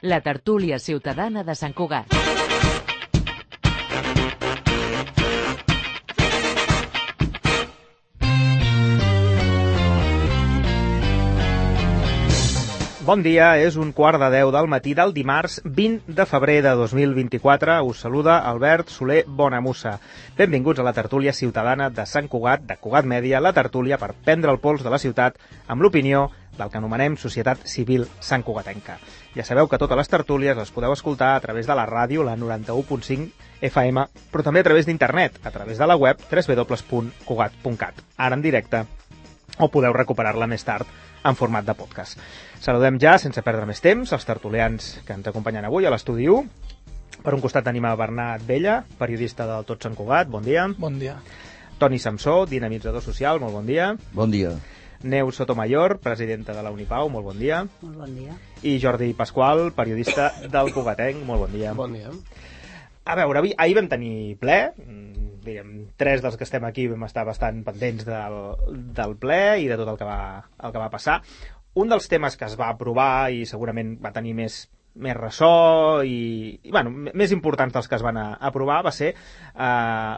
La tertúlia ciutadana de Sant Cugat. Bon dia, és un quart de 10 del matí del dimarts 20 de febrer de 2024. Us saluda Albert Soler Bonamussa. Benvinguts a la tertúlia ciutadana de Sant Cugat, de Cugat Mèdia, la tertúlia per prendre el pols de la ciutat amb l'opinió del que anomenem Societat Civil Sant Cugatenca. Ja sabeu que totes les tertúlies les podeu escoltar a través de la ràdio, la 91.5 FM, però també a través d'internet, a través de la web www.cugat.cat. Ara en directe, o podeu recuperar-la més tard en format de podcast. Saludem ja, sense perdre més temps, els tertulians que ens acompanyen avui a l'estudi 1. Per un costat tenim a Bernat Vella, periodista del Tot Sant Cugat, bon dia. Bon dia. Toni Samsó, dinamitzador social, molt bon dia. Bon dia. Neus Sotomayor, presidenta de la Unipau, molt bon dia. Molt bon dia. I Jordi Pasqual, periodista del Cugatenc, molt bon dia. Bon dia. A veure, ahir, ahir vam tenir ple, mm, diguem, tres dels que estem aquí vam estar bastant pendents del, del ple i de tot el que, va, el que va passar. Un dels temes que es va aprovar i segurament va tenir més més ressò i, i bueno, més importants dels que es van a, aprovar va ser eh,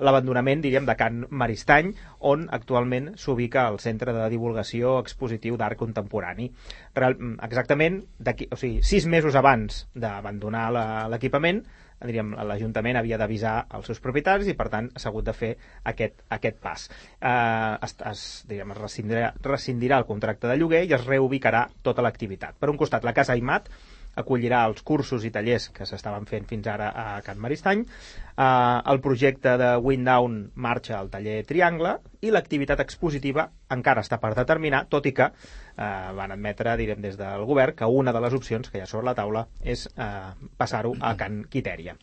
l'abandonament, diríem, de Can Maristany, on actualment s'ubica el Centre de Divulgació Expositiu d'Art Contemporani. Real, exactament, o sigui, sis mesos abans d'abandonar l'equipament, diríem, l'Ajuntament havia d'avisar els seus propietaris i, per tant, s'ha hagut de fer aquest, aquest pas. Eh, es, es, diríem, es rescindirà, rescindirà el contracte de lloguer i es reubicarà tota l'activitat. Per un costat, la Casa Aimat acollirà els cursos i tallers que s'estaven fent fins ara a Can Maristany. Eh, el projecte de Windown marxa al taller Triangle i l'activitat expositiva encara està per determinar, tot i que eh, van admetre, direm, des del govern que una de les opcions que hi ha sobre la taula és eh, passar-ho a Can Quitèria.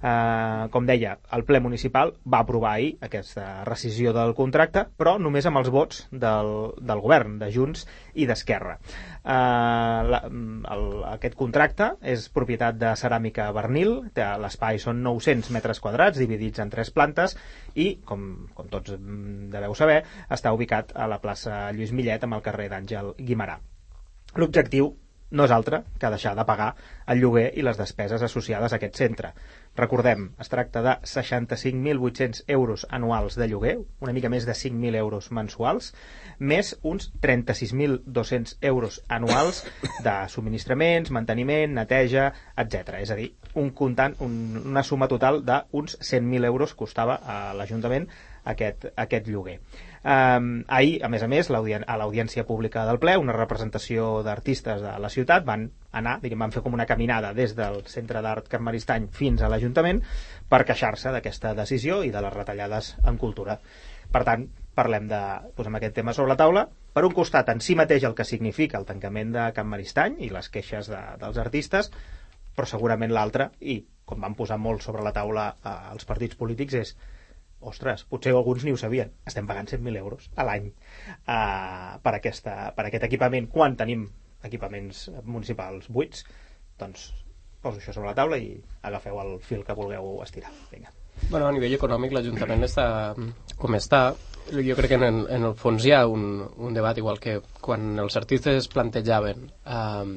Eh, com deia, el ple municipal va aprovar ahir aquesta rescisió del contracte, però només amb els vots del, del govern, de Junts i d'Esquerra. Eh, aquest contracte és propietat de Ceràmica Bernil, l'espai són 900 metres quadrats dividits en tres plantes i, com, com tots deveu saber, està ubicat a la plaça Lluís Millet amb el carrer d'Àngel Guimarà. L'objectiu no és altre que deixar de pagar el lloguer i les despeses associades a aquest centre. Recordem, es tracta de 65.800 euros anuals de lloguer, una mica més de 5.000 euros mensuals, més uns 36.200 euros anuals de subministraments, manteniment, neteja, etc. És a dir, un comptant, un, una suma total d'uns 100.000 euros costava a l'Ajuntament aquest, aquest lloguer. Um, ahir, a més a més, a l'audiència pública del ple, una representació d'artistes de la ciutat van anar, diguem, van fer com una caminada des del Centre d'Art Can Maristany fins a l'Ajuntament per queixar-se d'aquesta decisió i de les retallades en cultura. Per tant, parlem de, posem aquest tema sobre la taula. Per un costat, en si mateix el que significa el tancament de Can Maristany i les queixes de, dels artistes, però segurament l'altre, i com van posar molt sobre la taula eh, els partits polítics, és ostres, potser alguns ni ho sabien, estem pagant 100.000 euros a l'any uh, per, aquesta, per aquest equipament. Quan tenim equipaments municipals buits doncs poso això sobre la taula i agafeu el fil que vulgueu estirar. Vinga. Bueno, a nivell econòmic l'Ajuntament està com està. Jo crec que en en el fons hi ha un, un debat igual que quan els artistes plantejaven um,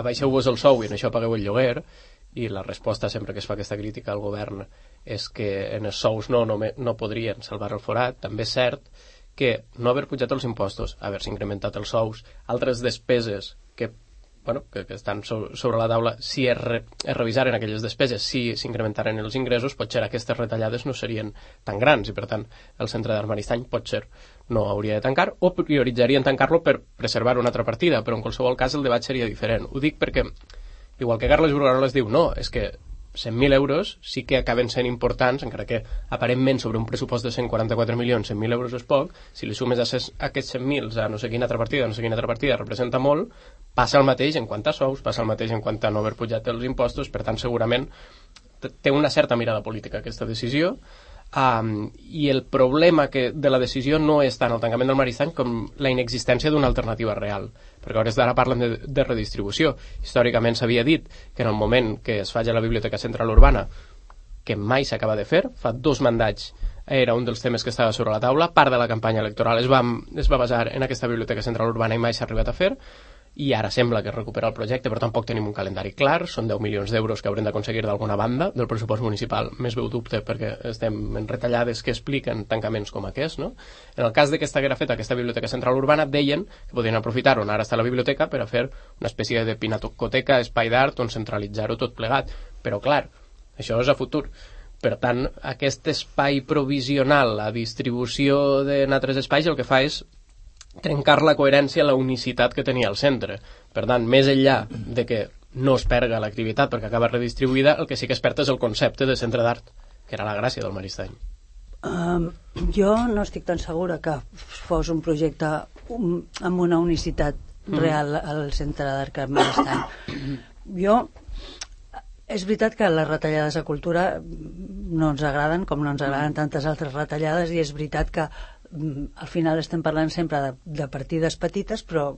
abaixeu-vos el sou i en això pagueu el lloguer i la resposta sempre que es fa aquesta crítica al govern és que en els sous no, no, no podrien salvar el forat. També és cert que no haver pujat els impostos, haver-se incrementat els sous, altres despeses que bueno, que, que estan sobre la taula, si es, re, es revisaren aquelles despeses, si s'incrementaren els ingressos, potser aquestes retallades no serien tan grans i, per tant, el centre d'Armanistany potser no hauria de tancar o prioritzarien tancar-lo per preservar una altra partida, però en qualsevol cas el debat seria diferent. Ho dic perquè Igual que Carles Brugaroles diu, no, és que 100.000 euros sí que acaben sent importants, encara que aparentment sobre un pressupost de 144 milions 100.000 euros és poc, si li sumes a ses, aquests 100.000 a no sé quina altra partida, no sé quina altra partida, representa molt, passa el mateix en quant a sous, passa el mateix en quant a no haver pujat els impostos, per tant segurament té una certa mirada política aquesta decisió, Um, I el problema que de la decisió no és tant el tancament del Maristany com la inexistència d'una alternativa real. Perquè a hores d'ara parlen de, de redistribució. Històricament s'havia dit que en el moment que es faci la Biblioteca Central Urbana, que mai s'acaba de fer, fa dos mandats era un dels temes que estava sobre la taula, part de la campanya electoral es va, es va basar en aquesta Biblioteca Central Urbana i mai s'ha arribat a fer, i ara sembla que es recupera el projecte, però tampoc tenim un calendari clar, són 10 milions d'euros que haurem d'aconseguir d'alguna banda del pressupost municipal, més veu dubte perquè estem en retallades que expliquen tancaments com aquest, no? En el cas de que estiguera feta aquesta biblioteca central urbana, deien que podien aprofitar on ara està la biblioteca per a fer una espècie de pinacoteca, espai d'art, on centralitzar-ho tot plegat. Però, clar, això és a futur. Per tant, aquest espai provisional, la distribució d'en altres espais, el que fa és trencar la coherència, la unicitat que tenia el centre. Per tant, més enllà de que no es perga l'activitat perquè acaba redistribuïda, el que sí que es perd és el concepte de centre d'art, que era la gràcia del Maristany. Um, jo no estic tan segura que fos un projecte amb una unicitat mm. real al centre d'art que Maristany. Jo és veritat que les retallades a cultura no ens agraden, com no ens agraden tantes altres retallades, i és veritat que Mm, al final estem parlant sempre de, de partides petites, però,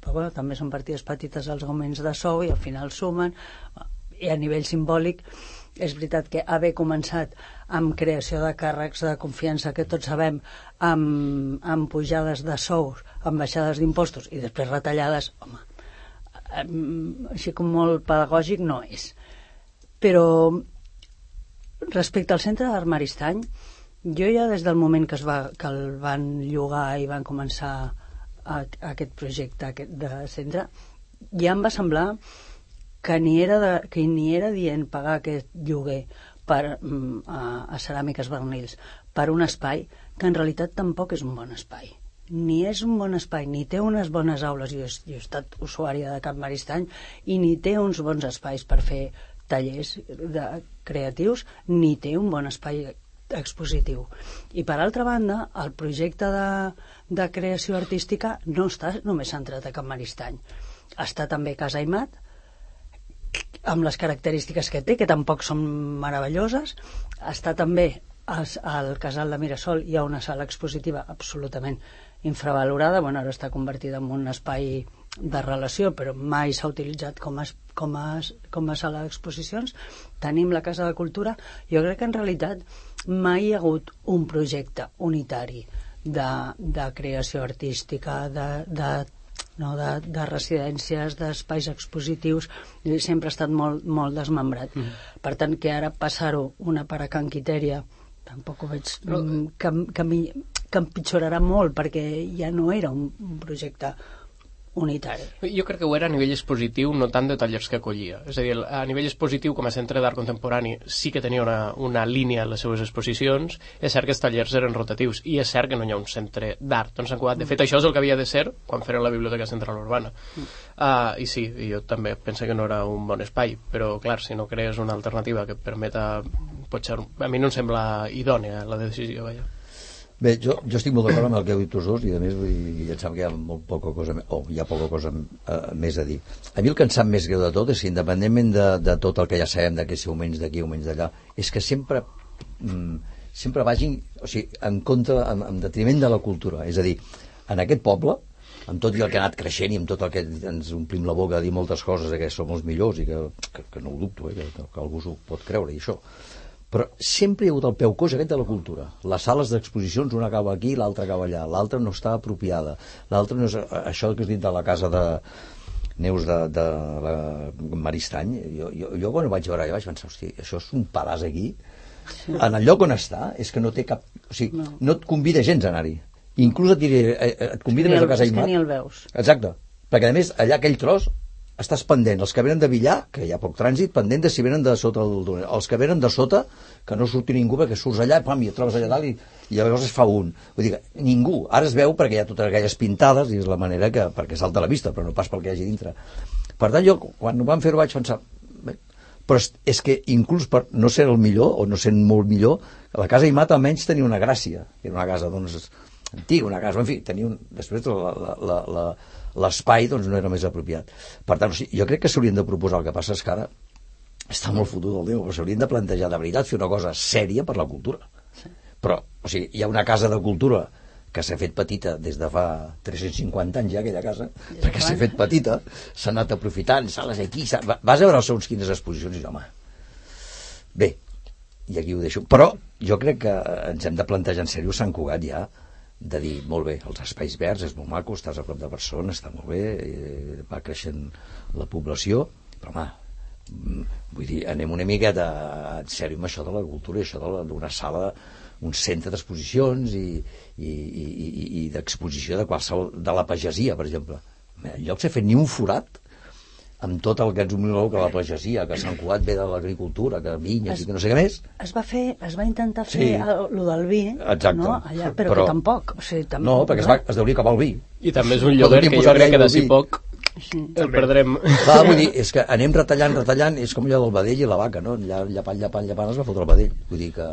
però bueno, també són partides petites els augments de sou i al final sumen i a nivell simbòlic és veritat que haver començat amb creació de càrrecs de confiança que tots sabem amb, amb pujades de sous, amb baixades d'impostos i després retallades, home, així com molt pedagògic no és. Però respecte al centre d'Armaristany, jo ja des del moment que, es va, que el van llogar i van començar a, a aquest projecte aquest de centre, ja em va semblar que ni era, de, que ni era dient pagar aquest lloguer per, mm, a, a Ceràmiques Bernils per un espai que en realitat tampoc és un bon espai. Ni és un bon espai, ni té unes bones aules, jo, jo he estat usuària de Cap Maristany, i ni té uns bons espais per fer tallers de, creatius, ni té un bon espai expositiu. I per altra banda, el projecte de, de creació artística no està només centrat a Can Maristany. Està també Casa Imat, amb les característiques que té, que tampoc són meravelloses. Està també al Casal de Mirasol, hi ha una sala expositiva absolutament infravalorada, bueno, ara està convertida en un espai de relació, però mai s'ha utilitzat com a, com, a, com a sala d'exposicions. Tenim la Casa de Cultura. Jo crec que en realitat mai hi ha hagut un projecte unitari de, de creació artística, de, de no, de, de residències, d'espais expositius, sempre ha estat molt, molt desmembrat. Mm. Per tant, que ara passar-ho una per a Can Quitèria, tampoc ho veig Però... que, que, que empitjorarà molt, perquè ja no era un, un projecte unitari. Jo crec que ho era a nivell expositiu, no tant de tallers que acollia. És a dir, a nivell expositiu, com a centre d'art contemporani, sí que tenia una, una línia en les seves exposicions. És cert que els tallers eren rotatius i és cert que no hi ha un centre d'art on Sant Cugat. De fet, això és el que havia de ser quan feren la Biblioteca Central Urbana. Uh, I sí, jo també penso que no era un bon espai, però, clar, si no crees una alternativa que permeta... Potser, a mi no em sembla idònea la decisió, vaja. Bé, jo, jo estic molt d'acord amb el que heu dit tots dos i a més i em sap que hi ha molt poca cosa o hi ha poca cosa uh, més a dir. A mi el que em sap més greu de tot és que independentment de, de tot el que ja sabem de que si augments d'aquí, augments d'allà és que sempre mm, sempre vagin o sigui, en contra, en, en detriment de la cultura. És a dir, en aquest poble amb tot i el que ha anat creixent i amb tot el que ens omplim la boca a dir moltes coses que som els millors i que, que, que no ho dubto, eh, que, que algú s'ho pot creure i això però sempre hi ha hagut el peu coix aquest de la cultura. Les sales d'exposicions, una acaba aquí, l'altra acaba allà, l'altra no està apropiada, l'altra no és això que has dit de la casa de Neus de, de la Maristany, jo, jo, jo quan ho vaig veure jo vaig pensar, hosti, això és un palàs aquí, en el lloc on està, és que no té cap... O sigui, no, no et convida gens a anar-hi. Inclús et, diré, eh, et convida més a casa Imat. ni el veus. Exacte. Perquè, a més, allà aquell tros estàs pendent, els que venen de Villar, que hi ha poc trànsit, pendent de si venen de sota el túnel. Els que venen de sota, que no surti ningú perquè surts allà, pam, i et trobes allà dalt i, i llavors es fa un. Vull dir que ningú. Ara es veu perquè hi ha totes aquelles pintades i és la manera que, perquè salta a la vista, però no pas pel que hi hagi dintre. Per tant, jo, quan ho vam fer-ho vaig pensar, bé, però és, és que inclús per no ser el millor, o no sent molt millor, la casa Imat almenys tenia una gràcia. Era una casa, doncs, antiga, una casa, en fi, tenia un... Després la, la, la, la l'espai doncs, no era més apropiat. Per tant, o sigui, jo crec que s'haurien de proposar, el que passa és que ara està molt fotut el Déu, però s'haurien de plantejar de veritat fer una cosa sèria per la cultura. Sí. Però, o sigui, hi ha una casa de cultura que s'ha fet petita des de fa 350 anys ja, aquella casa, des perquè s'ha fet petita, s'ha anat aprofitant, sales aquí, vas a veure segons quines exposicions i home, bé, i aquí ho deixo. Però jo crec que ens hem de plantejar en sèrio Sant Cugat ja de dir, molt bé, els espais verds és molt maco, estàs a prop de persones, està molt bé, eh, va creixent la població, però home, mm, vull dir, anem una miqueta en sèrio amb això de la cultura i això d'una sala un centre d'exposicions i, i, i, i, i d'exposició de qualsevol de la pagesia, per exemple. En lloc de fer ni un forat amb tot el que ens humileu que la pagesia, que Sant Cugat ve de l'agricultura, que vinyes Es- i que no sé què més, Es va fer, es va intentar fer Sí. el, lo del vi, Exacte. no? Allà, però, Però- que tampoc. O sigui, tam... no, perquè es, va, es deuria acabar el vi. I també és un lloguer que jo crec que d'ací poc el perdrem. Clar, vull dir, és que anem retallant, retallant, és com allò del vedell i la vaca, no? Lla- Llapant, llapant, llapant, es va fotre el vedell. Vull dir que...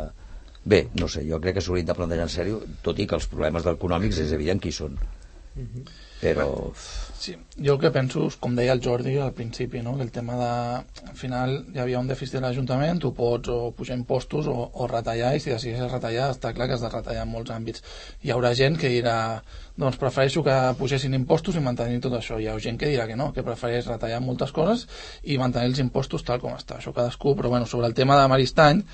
Bé, no sé, jo crec que s'haurien de plantejar en sèrio, tot i que els problemes econòmics és evident que hi són. Però... Sí, jo el que penso com deia el Jordi al principi, no? que el tema de... Al final hi havia un dèficit de l'Ajuntament, tu pots o pujar impostos o, o retallar, i si decideixes retallar, està clar que has de retallar en molts àmbits. Hi haurà gent que dirà, doncs prefereixo que pugessin impostos i mantenir tot això. Hi ha gent que dirà que no, que prefereix retallar moltes coses i mantenir els impostos tal com està. Això cadascú, però bueno, sobre el tema de Maristany,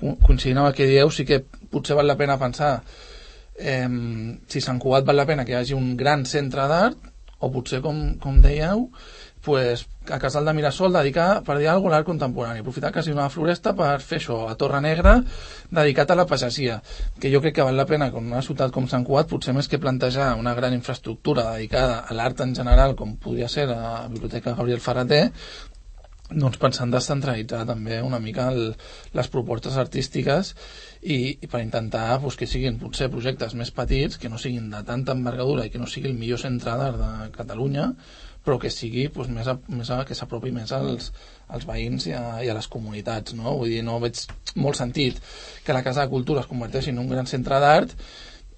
co- coincidint amb el que dieu, sí que potser val la pena pensar eh, si Sant Cugat val la pena que hi hagi un gran centre d'art o potser, com, com dèieu, pues, a Casal de Mirasol dedicar, per dir alguna cosa, l'art contemporani, aprofitar quasi una floresta per fer això, a Torre Negra, dedicat a la pagesia, que jo crec que val la pena que en una ciutat com Sant Cugat, potser més que plantejar una gran infraestructura dedicada a l'art en general, com podria ser la Biblioteca Gabriel Ferreter, doncs pensant descentralitzar també una mica el, les propostes artístiques i, i per intentar pues, que siguin potser projectes més petits, que no siguin de tanta envergadura i que no sigui el millor centre d'art de Catalunya, però que sigui pues, més, a, més a, que s'apropi més als, als veïns i a, i a les comunitats no? vull dir, no veig molt sentit que la Casa de Cultura es converteixi en un gran centre d'art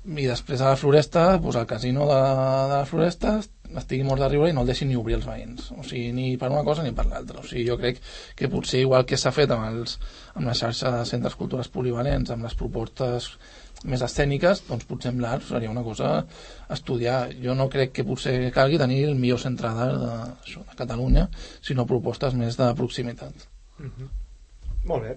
i després a la floresta pues, el casino de, de la floresta estigui mort de riure i no el deixin ni obrir els veïns o sigui, ni per una cosa ni per l'altra o sigui, jo crec que potser igual que s'ha fet amb, els, amb la xarxa de centres culturals polivalents amb les propostes més escèniques, doncs potser amb l'art seria una cosa a estudiar. Jo no crec que potser calgui tenir el millor centre d'art de, de Catalunya, sinó propostes més de proximitat. Molt bé.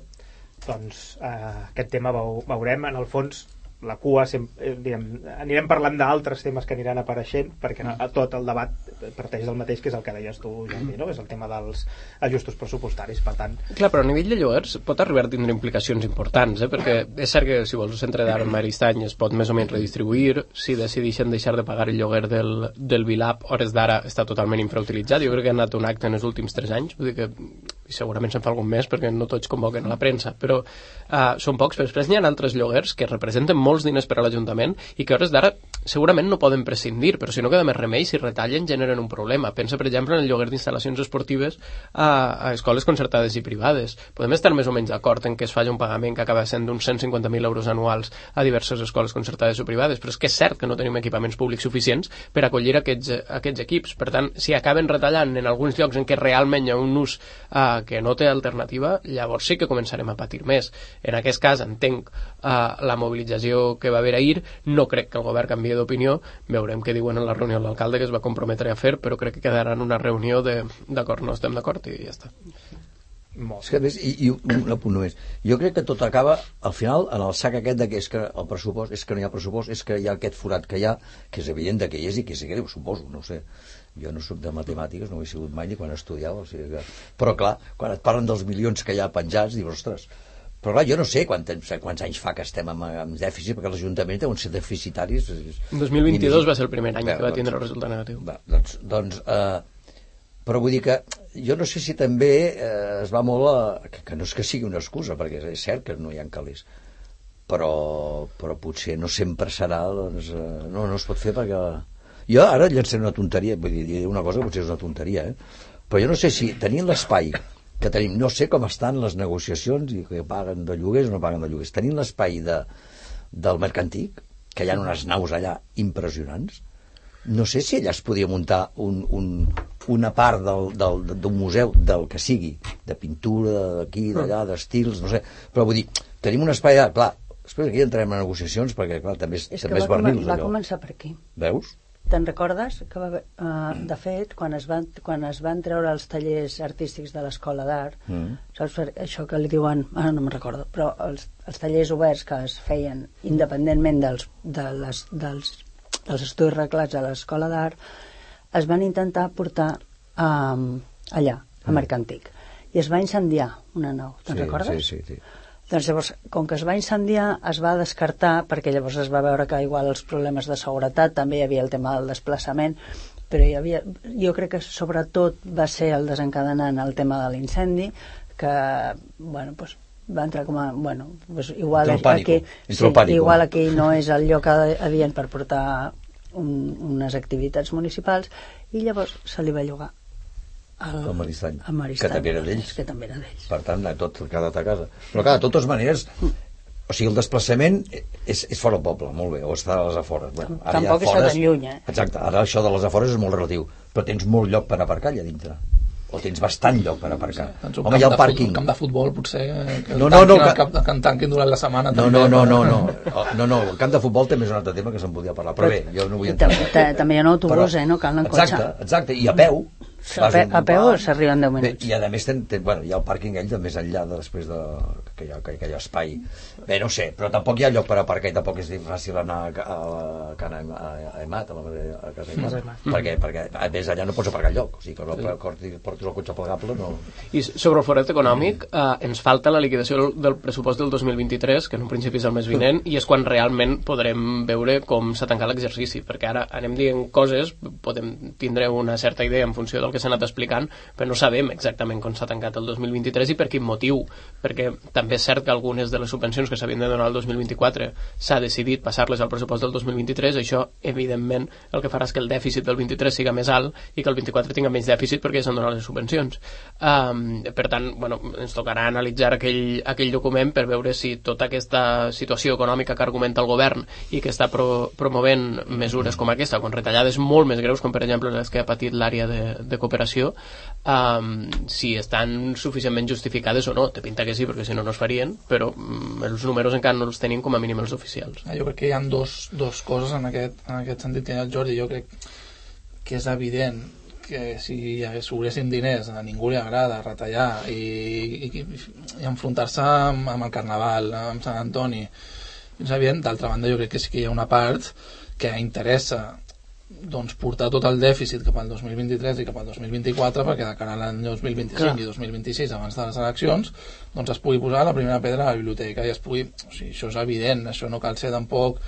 Doncs eh, aquest tema veu, veurem. En el fons, la cua, sempre, eh, diguem, anirem parlant d'altres temes que aniran apareixent, perquè no, tot el debat parteix del mateix, que és el que deies tu, Jordi, no? és el tema dels ajustos pressupostaris. Per tant, Clar, però a nivell de lloguers pot arribar a tindre implicacions importants, eh? perquè és cert que si vols un centre d'art en Maristany es pot més o menys redistribuir, si decideixen deixar de pagar el lloguer del, del Vilap, hores d'ara està totalment infrautilitzat, jo crec que ha anat un acte en els últims tres anys, vull dir que i segurament se'n fa algun més perquè no tots convoquen a la premsa, però uh, són pocs, però després n'hi ha altres lloguers que representen molts diners per a l'Ajuntament i que a hores d'ara segurament no poden prescindir, però si no queda més remei, si retallen generen un problema. Pensa, per exemple, en el lloguer d'instal·lacions esportives a, a escoles concertades i privades. Podem estar més o menys d'acord en que es faci un pagament que acaba sent d'uns 150.000 euros anuals a diverses escoles concertades o privades, però és que és cert que no tenim equipaments públics suficients per acollir aquests, aquests equips. Per tant, si acaben retallant en alguns llocs en què realment hi ha un ús uh, que no té alternativa, llavors sí que començarem a patir més. En aquest cas, entenc uh, la mobilització que va haver ahir, no crec que el govern canvi d'opinió, veurem què diuen en la reunió l'alcalde que es va comprometre a fer, però crec que quedarà en una reunió de d'acord, no estem d'acord i ja està. molt És que, més, i, i un apunt només. Jo crec que tot acaba, al final, en el sac aquest de que és que el pressupost, és que no hi ha pressupost, és que hi ha aquest forat que hi ha, que és evident de que hi és i que és greu, suposo, no ho sé. Jo no sóc de matemàtiques, no ho he sigut mai ni quan estudiava, o sigui que... Però clar, quan et parlen dels milions que hi ha penjats, dius, ostres, però clar, jo no sé quant, temps- quants anys fa que estem amb, amb dèficit, perquè l'Ajuntament deuen ser deficitaris. és- 2022 va ser el primer any Bé, que va doncs- tindre el resultat negatiu. Va, doncs, doncs eh, però vull dir que jo no sé si també eh, es va molt a, que, que no és que sigui una excusa perquè és cert que no hi ha calés però, però potser no sempre serà doncs, eh, no, no es pot fer perquè jo ara llancem una tonteria vull dir, una cosa que potser és una tonteria eh? però jo no sé si tenint l'espai que tenim, no sé com estan les negociacions i que paguen de lloguers o no paguen de lloguers. Tenint l'espai de, del mercantic que hi ha unes naus allà impressionants. No sé si allà es podia muntar un, un, una part del- del- d'un museu del que sigui, de pintura, d'aquí, d'allà, d'estils, no sé, però vull dir, tenim un espai allà, clar, després aquí entrem a negociacions perquè clar, també és, És també és vernils va començar per aquí. Veus? Te'n recordes? Que va, haver- uh, de fet, quan es, van, quan es van treure els tallers artístics de l'escola d'art, Mm. saps això que li diuen, ara no me'n recordo, però els, els tallers oberts que es feien independentment dels, de les, dels, dels estudis reglats a l'escola d'art, es van intentar portar um, allà, a Mercantic. I es va incendiar una nau, te'n sí, recordes? Sí, sí, sí. Doncs llavors, com que es va incendiar, es va descartar, perquè llavors es va veure que igual els problemes de seguretat, també hi havia el tema del desplaçament, però hi havia, jo crec que sobretot va ser el desencadenant el tema de l'incendi, que, bueno, pues, va entrar com a, bueno, pues igual aquí, pánico. igual aquí no és el lloc adient per portar un, unes activitats municipals, i llavors se li va llogar al, Al Maristany, al Maristany, que també era d'ells. que també era d'ells. Per tant, a tot quedat a casa. Però clar, de totes maneres, o sigui, el desplaçament és, és fora del poble, molt bé, o està a les afores. Bueno, ara Tampoc ja afores- tan lluny, eh? Exacte, ara això de les afores és molt relatiu, però tens molt lloc per aparcar allà dintre. O tens bastant lloc per aparcar. Doncs un Home, hi ha el pàrquing. Futbol, camp de futbol, potser, eh, que, No, no, no, que- que... que en tanquin durant la setmana. No, també, no, no, no, no, no, no, el camp de futbol també és un altre tema que se'n podia parlar, però bé, jo no vull entrar. tam- ta- també hi ha un autobús, eh, no cal anar en cotxe. Exacte, exacte, i a peu. A pe- a peu s'arriba en 10 Bé, minuts. I a més, ten, ten, bueno, hi ha el pàrquing ell de més enllà de després de, que, hi ha, que, que hi ha espai. Bé, no sé, però tampoc hi ha lloc per aparcar i tampoc és fàcil anar a, a, a, a, a Emat, a, la- a casa Emat, perquè, perquè a més allà no pots aparcar lloc, o sigui que no portis, portis el cotxe plegable no... I sobre el forat econòmic, eh, ens falta la liquidació del, pressupost del 2023, que en un principi és el mes vinent, i és quan realment podrem veure com s'ha tancat l'exercici, perquè ara anem dient coses, podem tindre una certa idea en funció del que s'ha anat explicant, però no sabem exactament com s'ha tancat el 2023 i per quin motiu, perquè també és cert que algunes de les subvencions que s'havien de donar el 2024 s'ha decidit passar-les al pressupost del 2023, això evidentment el que farà és que el dèficit del 23 siga més alt i que el 24 tinga menys dèficit perquè ja s'han donat les subvencions. Um, per tant, bueno, ens tocarà analitzar aquell, aquell document per veure si tota aquesta situació econòmica que argumenta el govern i que està pro, promovent mesures com aquesta, con retallades molt més greus, com per exemple les que ha patit l'àrea de, de cooperació, um, si estan suficientment justificades o no. Te pinta que sí, perquè si no, no es farien, però els números encara no els tenim com a mínim els oficials. Ah, Jo crec que hi ha dos, dos coses en aquest, en aquest sentit que el Jordi. Jo crec que és evident que si hi hagués, obressin diners a ningú li agrada retallar i, i, i enfrontar-se amb, amb el Carnaval, amb Sant Antoni és evident, d'altra banda jo crec que sí que hi ha una part que interessa doncs, portar tot el dèficit cap al 2023 i cap al 2024 perquè de cara a l'any 2025 Clar. i 2026 abans de les eleccions doncs es pugui posar la primera pedra a la biblioteca i es pugui, o sigui, això és evident això no cal ser tampoc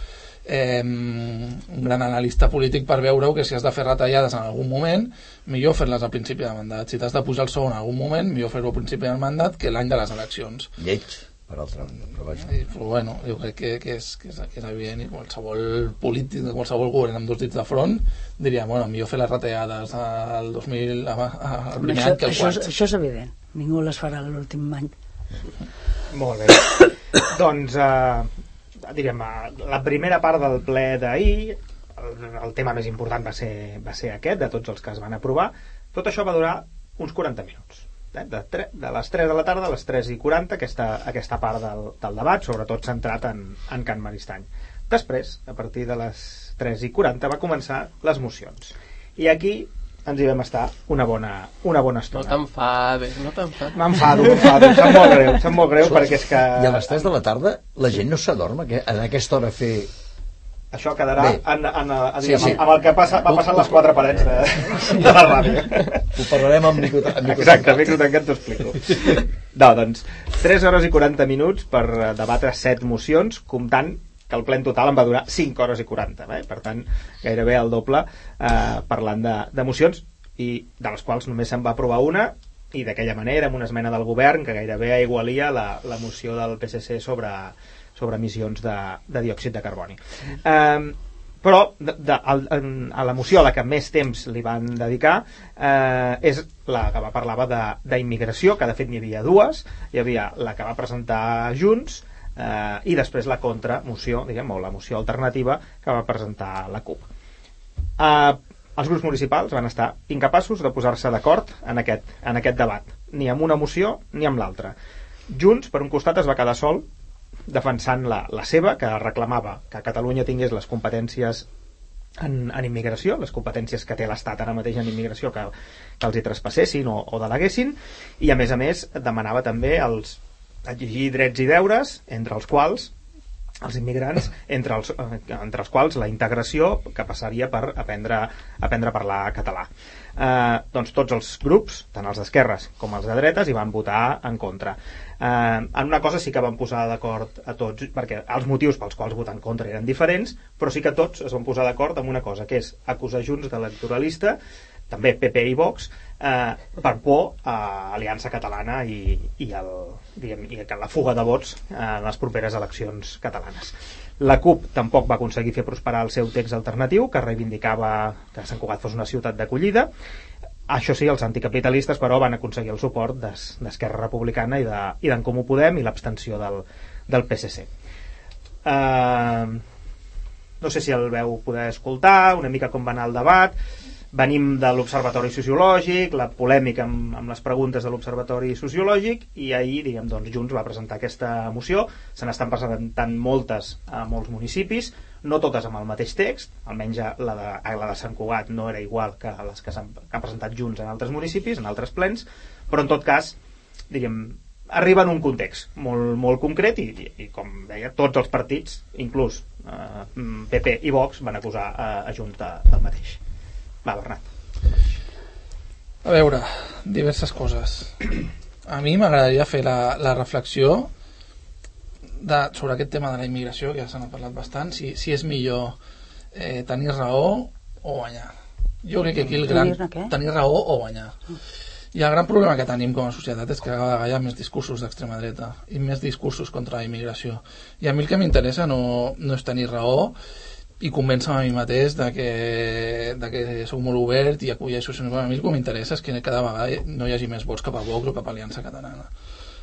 eh, un gran analista polític per veure que si has de fer retallades en algun moment millor fer-les al principi de mandat. Si t'has de pujar el sou en algun moment millor fer-ho al principi del mandat que l'any de les eleccions. Lleig, per altra però vaja. i, però bueno, jo crec que, que, és, que, és, que és evident i qualsevol polític de qualsevol govern amb dos dits de front diria, bueno, millor fer les retallades al 2000, a- a- al primer Això, any que el això, és, quart això és evident. Ningú les farà l'últim any. Molt bé. doncs, eh, direm, eh, la primera part del ple d'ahir, el, el tema més important va ser, va ser aquest, de tots els que es van aprovar. Tot això va durar uns 40 minuts. Eh? De, tre, de les 3 de la tarda a les 3 i 40, aquesta, aquesta part del, del debat, sobretot centrat en, en Can Maristany. Després, a partir de les 3 i 40, va començar les mocions. I aquí ens hi vam estar una bona, una bona No estona. t'enfades, no t'enfades. M'enfado, m'enfado, em sap molt greu, em sap molt greu perquè és que... I a les 3 de la tarda la gent no s'adorma que en aquesta hora fer... Això quedarà Bé. en, en, en, Sí, sí, sí. amb el que passa, va passant les quatre parets de, de la ràdio. Ho parlarem amb micro, amb micro Exacte, micro tancat t'ho explico. No, doncs, 3 hores i 40 minuts per eh, debatre 7 mocions, comptant que el ple en total em va durar 5 hores i 40, eh? per tant, gairebé el doble eh, parlant de, de mocions, i de les quals només se'n va aprovar una, i d'aquella manera, amb una esmena del govern que gairebé aigualia la, la moció del PSC sobre, sobre emissions de, de diòxid de carboni. Um, però de, de, al- a la moció a la que més temps li van dedicar eh, és la que va parlava d'immigració, que de fet n'hi havia dues hi havia la que va presentar Junts eh, i després la contramoció diguem, o la moció alternativa que va presentar la CUP eh, els grups municipals van estar incapaços de posar-se d'acord en, aquest, en aquest debat, ni amb una moció ni amb l'altra. Junts, per un costat, es va quedar sol defensant la, la seva, que reclamava que Catalunya tingués les competències en, en immigració, les competències que té l'Estat ara mateix en immigració que, que els hi traspassessin o, o deleguessin, i a més a més demanava també els exigir drets i deures, entre els quals els immigrants, entre els, eh, entre els quals la integració que passaria per aprendre, aprendre a parlar català. Eh, doncs tots els grups, tant els d'esquerres com els de dretes, hi van votar en contra. Eh, en una cosa sí que van posar d'acord a tots, perquè els motius pels quals votar en contra eren diferents, però sí que tots es van posar d'acord amb una cosa, que és acusar Junts d'electoralista també PP i Vox, eh, per por a Aliança Catalana i, i, el, diguem, i la fuga de vots eh, en les properes eleccions catalanes. La CUP tampoc va aconseguir fer prosperar el seu text alternatiu, que reivindicava que Sant Cugat fos una ciutat d'acollida. Això sí, els anticapitalistes, però, van aconseguir el suport d'Esquerra Republicana i d'en de, Comú Podem i l'abstenció del, del PSC. Eh, no sé si el veu poder escoltar, una mica com va anar el debat venim de l'Observatori Sociològic, la polèmica amb, amb les preguntes de l'Observatori Sociològic i ahir, diguem, doncs, Junts va presentar aquesta moció, se n'estan presentant moltes a molts municipis, no totes amb el mateix text, almenys la de, la de Sant Cugat no era igual que les que s'han presentat Junts en altres municipis, en altres plens, però en tot cas, diguem, arriba en un context molt, molt concret i, i, i com deia, tots els partits, inclús eh, PP i Vox, van acusar a, a Junts de, del mateix. Va, Bernat. A veure, diverses coses. A mi m'agradaria fer la, la reflexió de, sobre aquest tema de la immigració, que ja se n'ha parlat bastant, si, si és millor eh, tenir raó o guanyar. Jo crec que aquí el gran... Tenir raó o guanyar. I el gran problema que tenim com a societat és que cada vegada hi ha més discursos d'extrema dreta i més discursos contra la immigració. I a mi el que m'interessa no, no és tenir raó i convèncer a mi mateix de que, de que sóc molt obert i acolleixo sinó a mi el que m'interessa és que cada vegada no hi hagi més vots cap a Vox o cap a Aliança Catalana.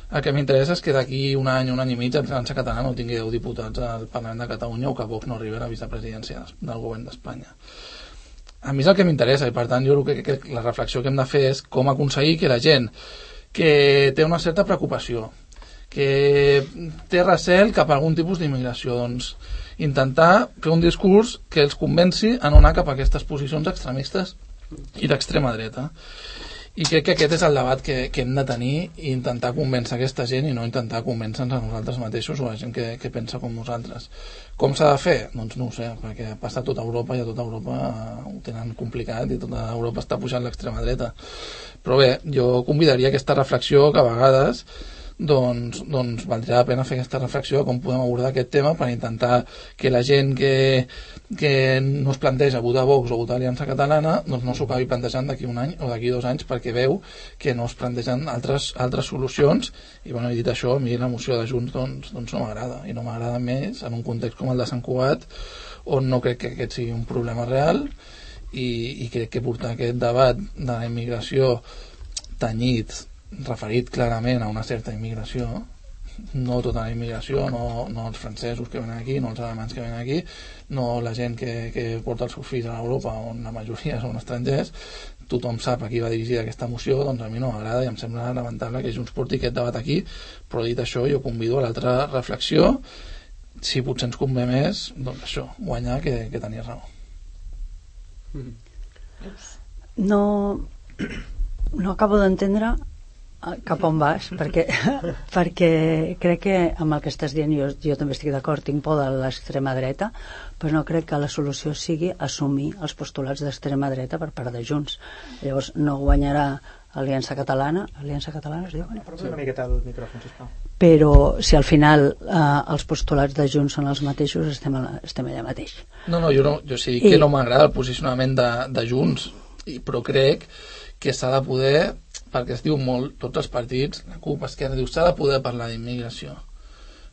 El que m'interessa és que d'aquí un any, un any i mig Aliança Catalana no tingui 10 diputats al Parlament de Catalunya o que Vox no arribi a la vicepresidència del govern d'Espanya. A mi és el que m'interessa i per tant jo crec que, que la reflexió que hem de fer és com aconseguir que la gent que té una certa preocupació que té recel cap a algun tipus d'immigració doncs intentar fer un discurs que els convenci a no anar cap a aquestes posicions extremistes i d'extrema dreta i crec que aquest és el debat que, que hem de tenir i intentar convèncer aquesta gent i no intentar convèncer-nos a nosaltres mateixos o a la gent que, que pensa com nosaltres. Com s'ha de fer? Doncs no ho sé, perquè passa a tota Europa i a tota Europa ho tenen complicat i tota Europa està pujant l'extrema dreta. Però bé, jo convidaria aquesta reflexió que a vegades doncs, doncs valdria la pena fer aquesta reflexió com podem abordar aquest tema per intentar que la gent que, que no es planteja votar Vox o votar Aliança Catalana doncs no s'ho acabi plantejant d'aquí un any o d'aquí dos anys perquè veu que no es plantegen altres, altres solucions. I bueno, he dit això, a mi la moció de Junts doncs, doncs no m'agrada. I no m'agrada més en un context com el de Sant Cugat on no crec que aquest sigui un problema real i, i crec que portar aquest debat de la immigració tenyit referit clarament a una certa immigració no tota la immigració, no, no els francesos que venen aquí, no els alemans que venen aquí, no la gent que, que porta els seus fills a Europa, on la majoria són estrangers, tothom sap a qui va dirigir aquesta moció, doncs a mi no m'agrada i em sembla lamentable que Junts porti aquest debat aquí, però dit això jo convido a l'altra reflexió, si potser ens convé més, doncs això, guanyar que, que tenir raó. No, no acabo d'entendre cap on vas? Perquè, perquè crec que amb el que estàs dient jo, jo també estic d'acord, tinc por de l'extrema dreta però no crec que la solució sigui assumir els postulats d'extrema dreta per part de Junts. Llavors no guanyarà Aliança Catalana. Aliança Catalana es diu? Sí. una miqueta el micròfon, sisplau. Però si al final eh, els postulats de Junts són els mateixos estem, a, estem allà mateix. No, no, jo, no, jo sí I... que no m'agrada el posicionament de, de Junts però crec que s'ha de poder perquè es diu molt, tots els partits, la CUP, Esquerra, diu s'ha de poder parlar d'immigració.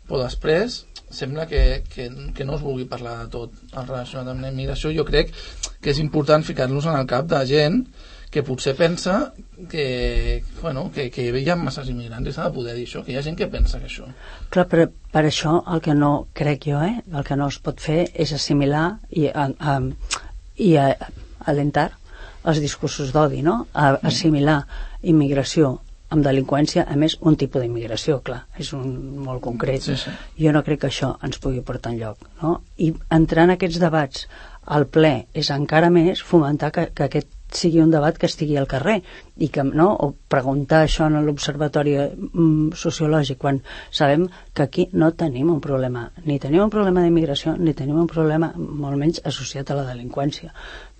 Però després sembla que, que, que no es vulgui parlar de tot en relacionat amb la immigració. Jo crec que és important ficar-nos en el cap de gent que potser pensa que, bueno, que, que hi ha masses immigrants i s'ha de poder dir això, que hi ha gent que pensa que això. Clar, però per això el que no crec jo, eh, el que no es pot fer és assimilar i, a, a, i a, alentar els discursos d'odi, no? A, assimilar immigració amb delinqüència, a més, un tipus d'immigració, clar, és un molt concret. Sí, sí. Jo no crec que això ens pugui portar enlloc, no? I entrar en aquests debats al ple és encara més fomentar que, que aquest sigui un debat que estigui al carrer i que, no, o preguntar això en l'observatori mm, sociològic quan sabem que aquí no tenim un problema. Ni tenim un problema d'immigració ni tenim un problema molt menys associat a la delinqüència.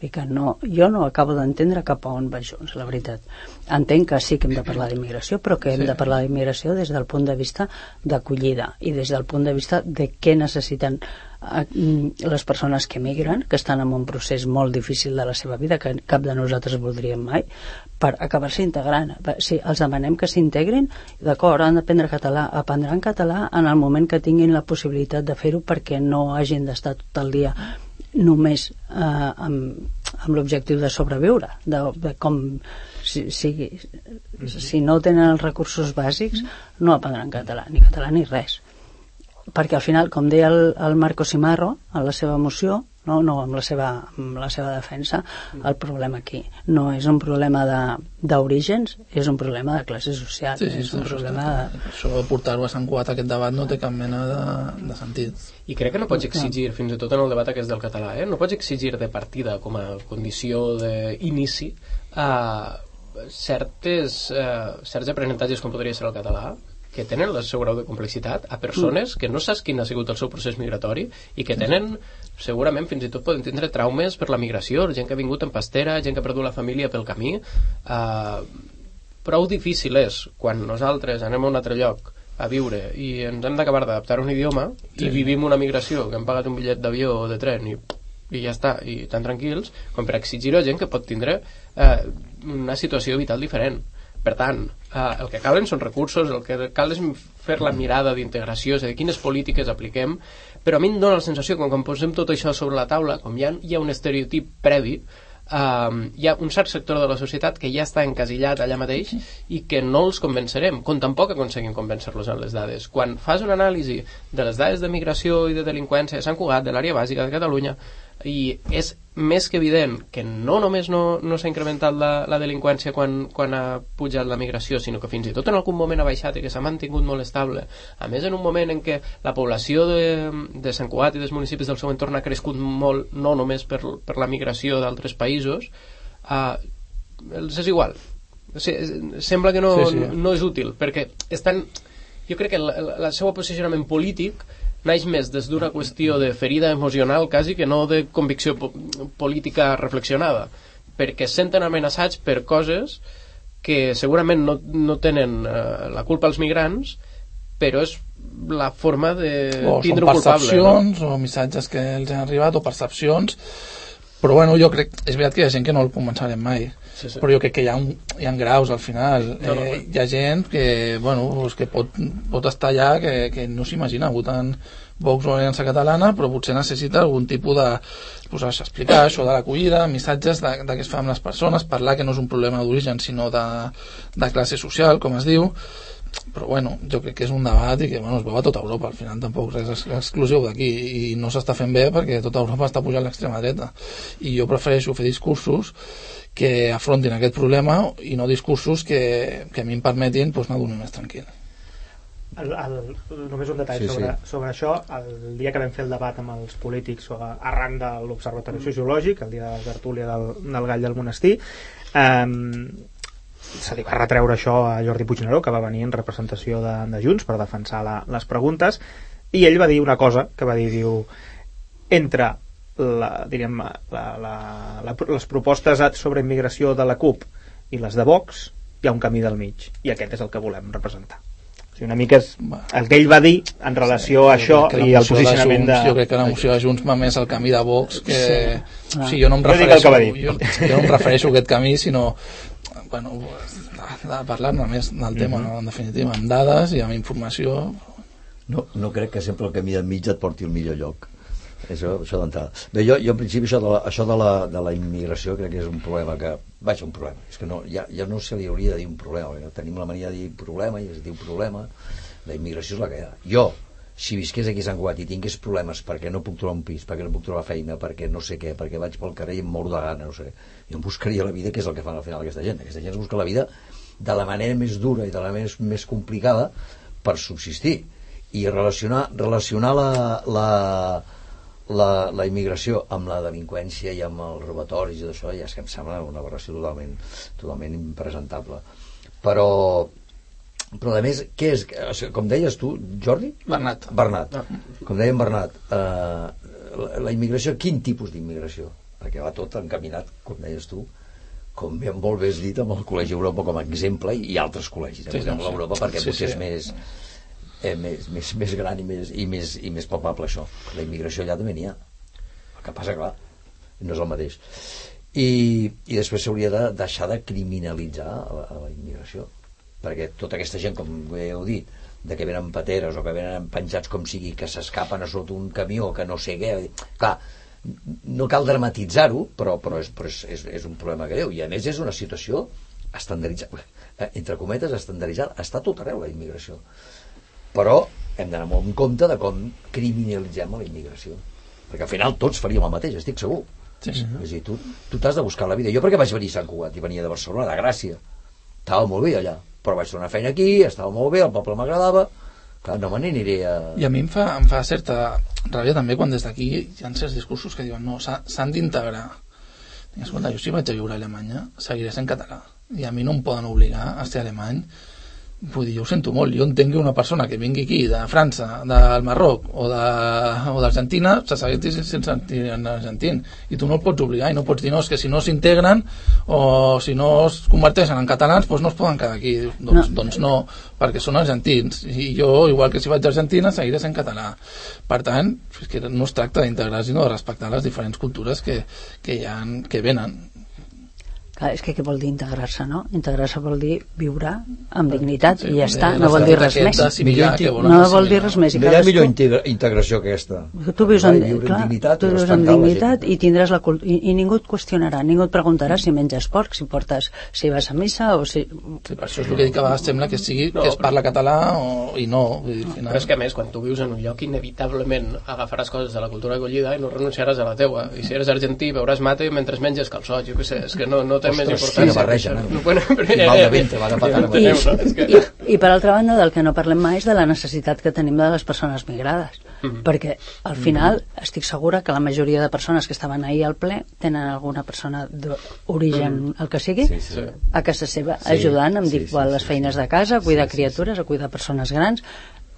I que no, jo no acabo d'entendre cap a on va Junts, la veritat. Entenc que sí que hem de parlar d'immigració però que hem Sí. de parlar d'immigració des del punt de vista d'acollida i des del punt de vista de què necessiten eh, les persones que emigren, que estan en un procés molt difícil de la seva vida, que cap de nosaltres voldríem mai, per acabar-se integrant. Sí, els demanem que s'integrin, d'acord, han d'aprendre català, aprendran català en el moment que tinguin la possibilitat de fer-ho perquè no hagin d'estar tot el dia només eh, amb, amb l'objectiu de sobreviure, de, de com si, si, si no tenen els recursos bàsics no aprendran català, ni català ni res perquè al final, com deia el, el Marco Simarro en la seva moció, no, no amb, la seva, amb la seva defensa, el problema aquí no és un problema de- d'orígens, és un problema de classe social, Sí, sí, és un això problema està- de... Això de portar-ho a Sant Cugat, aquest debat, no té cap mena de, de sentit. I crec que no pots exigir, fins i tot en el debat aquest del català, eh? no pots exigir de partida com a condició d'inici uh, certes, uh, certs aprenentatges com podria ser el català que tenen el seu grau de complexitat a persones que no saps quin ha sigut el seu procés migratori i que tenen, segurament fins i tot poden tindre traumes per la migració, gent que ha vingut en pastera, gent que ha perdut la família pel camí. Uh, prou difícil és quan nosaltres anem a un altre lloc a viure i ens hem d'acabar d'adaptar a un idioma i vivim una migració que hem pagat un bitllet d'avió o de tren i, i ja està, i tan tranquils com per exigir-ho a gent que pot tindre eh, una situació vital diferent. Per tant, eh, el que calen són recursos, el que cal és fer la mirada d'integració, és a dir, quines polítiques apliquem, però a mi em dóna la sensació que quan posem tot això sobre la taula, com hi ha, hi ha un estereotip previ, um, hi ha un cert sector de la societat que ja està encasillat allà mateix i que no els convencerem, com tampoc aconseguim convèncer-los en les dades. Quan fas una anàlisi de les dades de migració i de delinqüència de Sant Cugat, de l'àrea bàsica de Catalunya, i és més que evident que no només no, no s'ha incrementat la, la delinqüència quan, quan ha pujat la migració, sinó que fins i tot en algun moment ha baixat i que s'ha mantingut molt estable. A més, en un moment en què la població de, de Sant Cugat i dels municipis del seu entorn ha crescut molt, no només per, per la migració d'altres països, eh, els és igual. O sigui, sembla que no, Sí, sí. no és útil, perquè estan... Jo crec que el, el, el seu posicionament polític naix més des d'una qüestió de ferida emocional quasi que no de convicció po política reflexionada perquè es senten amenaçats per coses que segurament no, no tenen eh, la culpa als migrants però és la forma de o tindre un culpable no? percepcions o missatges que els han arribat o percepcions però bueno, jo crec, és veritat que hi ha gent que no el convencerem mai Sí, sí. però jo crec que hi ha, un, hi ha graus al final. No, no, eh, hi ha gent que, bueno, pues que pot, pot estar allà que, que no s'imagina. Votant Vox o Aliança Catalana però potser necessita algun tipus de pues, explicar això de l'acollida missatges de, de què es fa amb les persones parlar que no és un problema d'origen sinó de, de classe social, com es diu però bueno, jo crec que és un debat i que bueno, es veu a tota Europa, al final tampoc res és exclusiu d'aquí i no s'està fent bé perquè tota Europa està pujant l'extrema dreta. I jo prefereixo fer discursos que afrontin aquest problema i no discursos que, que a mi em permetin pues, anar dormir més tranquil. El, el, només un detall Sí, sobre, sí. sobre això. El dia que vam fer el debat amb els polítics o arran de l'Observatori Sociològic el dia de la tertúlia del, del Gall del Monestir um, se li va retreure això a Jordi Puigneró que va venir en representació de, de Junts per defensar la, les preguntes i ell va dir una cosa que va dir diu, entre la, diríem, la, la, la, les propostes sobre immigració de la CUP i les de Vox hi ha un camí del mig i aquest és el que volem representar. O sigui, una mica és el que ell va dir en relació a això i el de posicionament de... Junts, jo crec que la moció de Junts va més al camí de Vox que... Sí. O sigui, jo no em refereixo, jo, jo no em refereixo a aquest camí, sinó bueno, de, parlar-ne més del tema, Mhm. en definitiva, amb dades i amb informació. No, no crec que sempre el camí del mig et porti al millor lloc. Això, això d'entrada. Bé, jo, jo en principi això de, la, això de, la, de la immigració crec que és un problema que... Vaja, un problema. És que no, ja, ja no se li hauria de dir un problema. Tenim la mania de dir problema i es diu problema. La immigració és la que hi ha. Jo, si visqués aquí a Sant Cugat i tingués problemes perquè no puc trobar un pis, perquè no puc trobar feina, perquè no sé què, perquè vaig pel carrer i em moro de gana, no sé, jo em buscaria la vida, que és el que fan al final aquesta gent. Aquesta gent es busca la vida de la manera més dura i de la més, més complicada per subsistir i relacionar, relacionar la, la, la, la immigració amb la delinqüència i amb els robatoris i això ja és que em sembla una aberració totalment, totalment impresentable però però a més, què és? Com deies tu, Jordi? Bernat. Bernat. Com deia Bernat, eh, la, la immigració, quin tipus d'immigració? Perquè va tot encaminat, com deies tu, com ben molt bé has dit, amb el Col·legi Europa com a exemple i, altres col·legis, Sí, sí, amb l'Europa, perquè Sí, potser sí. és més, eh, més, més, més gran i més, i, més, i més palpable això. La immigració allà també n'hi ha. El que passa, clar, no és el mateix. I, i després s'hauria de deixar de criminalitzar la, la immigració perquè tota aquesta gent, com bé heu dit de que venen pateres o que venen penjats com sigui que s'escapen a sota un camió que no sé què, clar no cal dramatitzar-ho però, però, és, però és, és, és un problema greu i a més és una situació estandarditzada entre cometes estandarditzada està tot arreu la immigració però hem d'anar molt en compte de com criminalitzem la immigració perquè al final tots faríem el mateix, estic segur Sí, sí. és a dir, tu t'has de buscar la vida. Jo perquè vaig venir a Sant Cugat i venia de Barcelona, de Gràcia. Estava molt bé allà, però vaig fer una feina aquí, estava molt bé, el poble m'agradava. Clar, no me n'aniré a... I a mi em fa, em fa certa ràbia també quan des d'aquí hi ha certs discursos que diuen no, s'ha- s'han d'integrar. Escolta, jo si vaig a viure a Alemanya seguiré sent català i a mi no em poden obligar a ser alemany vull dir, jo ho sento molt, jo entenc que una persona que vingui aquí de França, del Marroc o de- o d'Argentina se segueixi sense sentir en argentin i tu no el pots obligar i no pots dir no, és que si no s'integren o si no es converteixen en catalans doncs no es poden quedar aquí. Doncs, No. doncs no, perquè són argentins. I jo, igual que si vaig a Argentina seguiré sent català. Per tant, és que no es tracta d'integrar sinó de respectar les diferents cultures que, que, hi ha, que venen Clar, és que què vol dir integrar-se, no? Integrar-se vol dir viure amb dignitat Sí, i ja està, no vol dir res més. Millor No vol dir res més. I No hi ha cadascú- millor integra integració que aquesta. Tu vius viure clar, amb dignitat tu vius amb dignitat i tindràs la cult i, i ningú et qüestionarà, ningú et preguntarà si menges porc, si portes, si vas a missa o si... Sí, per això és el que dic que a vegades sembla que sigui No, que es parla català o, i no vull dir, al final... Però és que a més, quan tu vius en un lloc, inevitablement agafaràs coses de la cultura acollida i no renunciaràs a la teua. I si eres argentí, beuràs mate mentre menges calçot, jo què sé, és que no, no té Ostres, més quina importància. barreja, no? No, bueno, però, I mal de ventre, va agafar ja tant ho amb I, no? És que... i, I per altra banda, del que no parlem mai és de la necessitat que tenim de les persones migrades. Mhm. Perquè al final estic segura que la majoria de persones que estaven ahir al ple tenen alguna persona d'origen, el que sigui, Sí, sí. a casa seva, Sí, ajudant amb sí, sí, les sí, feines sí. de casa, a cuidar Sí, sí, criatures, a cuidar persones grans,